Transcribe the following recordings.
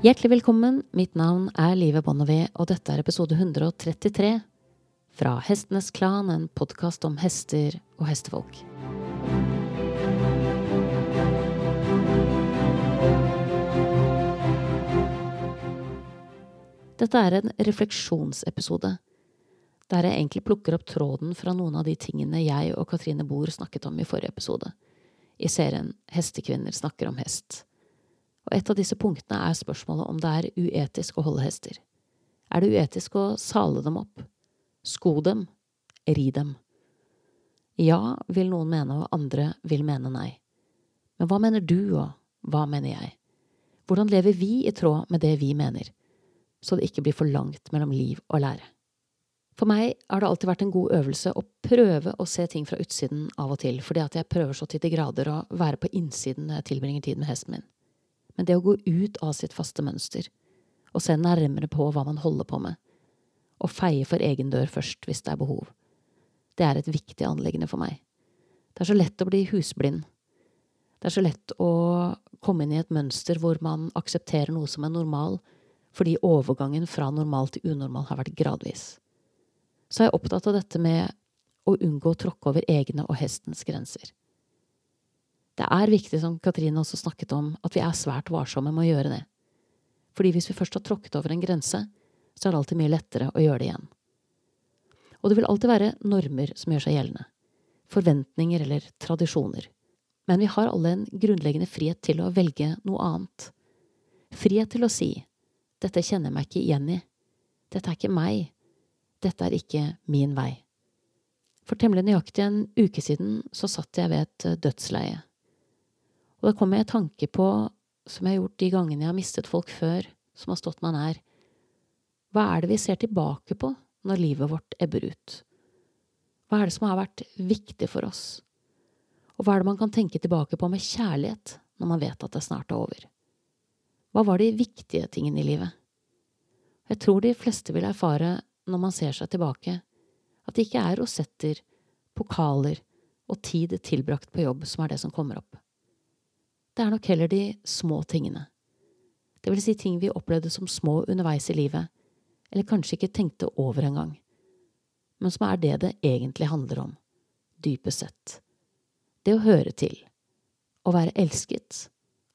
Hjertelig velkommen, mitt navn er Live Bonnevie, og dette er episode 133 fra Hestenes Klan, en podkast om hester og hestefolk. Dette er en refleksjonsepisode, der jeg egentlig plukker opp tråden fra noen av de tingene jeg og Katrine Bohr snakket om i forrige episode, i serien Hestekvinner snakker om hest. Og et av disse punktene er spørsmålet om det er uetisk å holde hester. Er det uetisk å sale dem opp? Sko dem? Ri dem? Ja, vil noen mene, og andre vil mene nei. Men hva mener du, og hva mener jeg? Hvordan lever vi i tråd med det vi mener, så det ikke blir for langt mellom liv og lære? For meg har det alltid vært en god øvelse å prøve å se ting fra utsiden av og til, fordi at jeg prøver så til de grader å være på innsiden når jeg tilbringer tid med hesten min. Men det å gå ut av sitt faste mønster, og se nærmere på hva man holder på med, og feie for egen dør først hvis det er behov, det er et viktig anliggende for meg. Det er så lett å bli husblind. Det er så lett å komme inn i et mønster hvor man aksepterer noe som er normal, fordi overgangen fra normal til unormal har vært gradvis så er jeg opptatt av dette med å unngå å tråkke over egne og hestens grenser. Det er viktig, som Katrine også snakket om, at vi er svært varsomme med å gjøre det. Fordi hvis vi først har tråkket over en grense, så er det alltid mye lettere å gjøre det igjen. Og det vil alltid være normer som gjør seg gjeldende. Forventninger eller tradisjoner. Men vi har alle en grunnleggende frihet til å velge noe annet. Frihet til å si dette kjenner jeg meg ikke igjen i. Dette er ikke meg. Dette er ikke min vei. For temmelig nøyaktig en uke siden så satt jeg ved et dødsleie. Og da kommer jeg i tanke på, som jeg har gjort de gangene jeg har mistet folk før, som har stått meg nær, hva er det vi ser tilbake på når livet vårt ebber ut? Hva er det som har vært viktig for oss? Og hva er det man kan tenke tilbake på med kjærlighet når man vet at det snart er over? Hva var de viktige tingene i livet? Jeg tror de fleste vil erfare når man ser seg tilbake, at det ikke er rosetter, pokaler og tid tilbrakt på jobb som er det som kommer opp. Det er nok heller de små tingene, det vil si ting vi opplevde som små underveis i livet, eller kanskje ikke tenkte over engang, men som er det det egentlig handler om, dypest sett. Det å høre til, å være elsket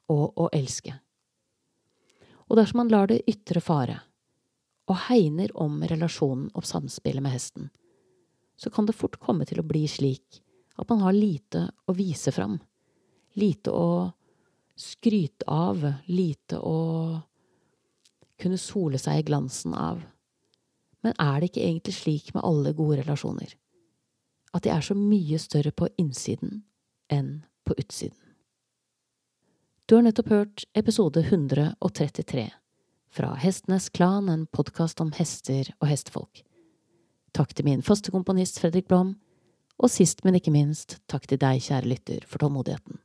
og å elske. Og dersom man lar det ytre fare, og hegner om relasjonen og samspillet med hesten, så kan det fort komme til å bli slik at man har lite å vise fram, lite å skryte av, lite å kunne sole seg i glansen av. Men er det ikke egentlig slik med alle gode relasjoner, at de er så mye større på innsiden enn på utsiden? Du har nettopp hørt episode 133 fra Hestenes Klan, en podkast om hester og hestefolk. Takk til min faste komponist Fredrik Blom, og sist, men ikke minst, takk til deg, kjære lytter, for tålmodigheten.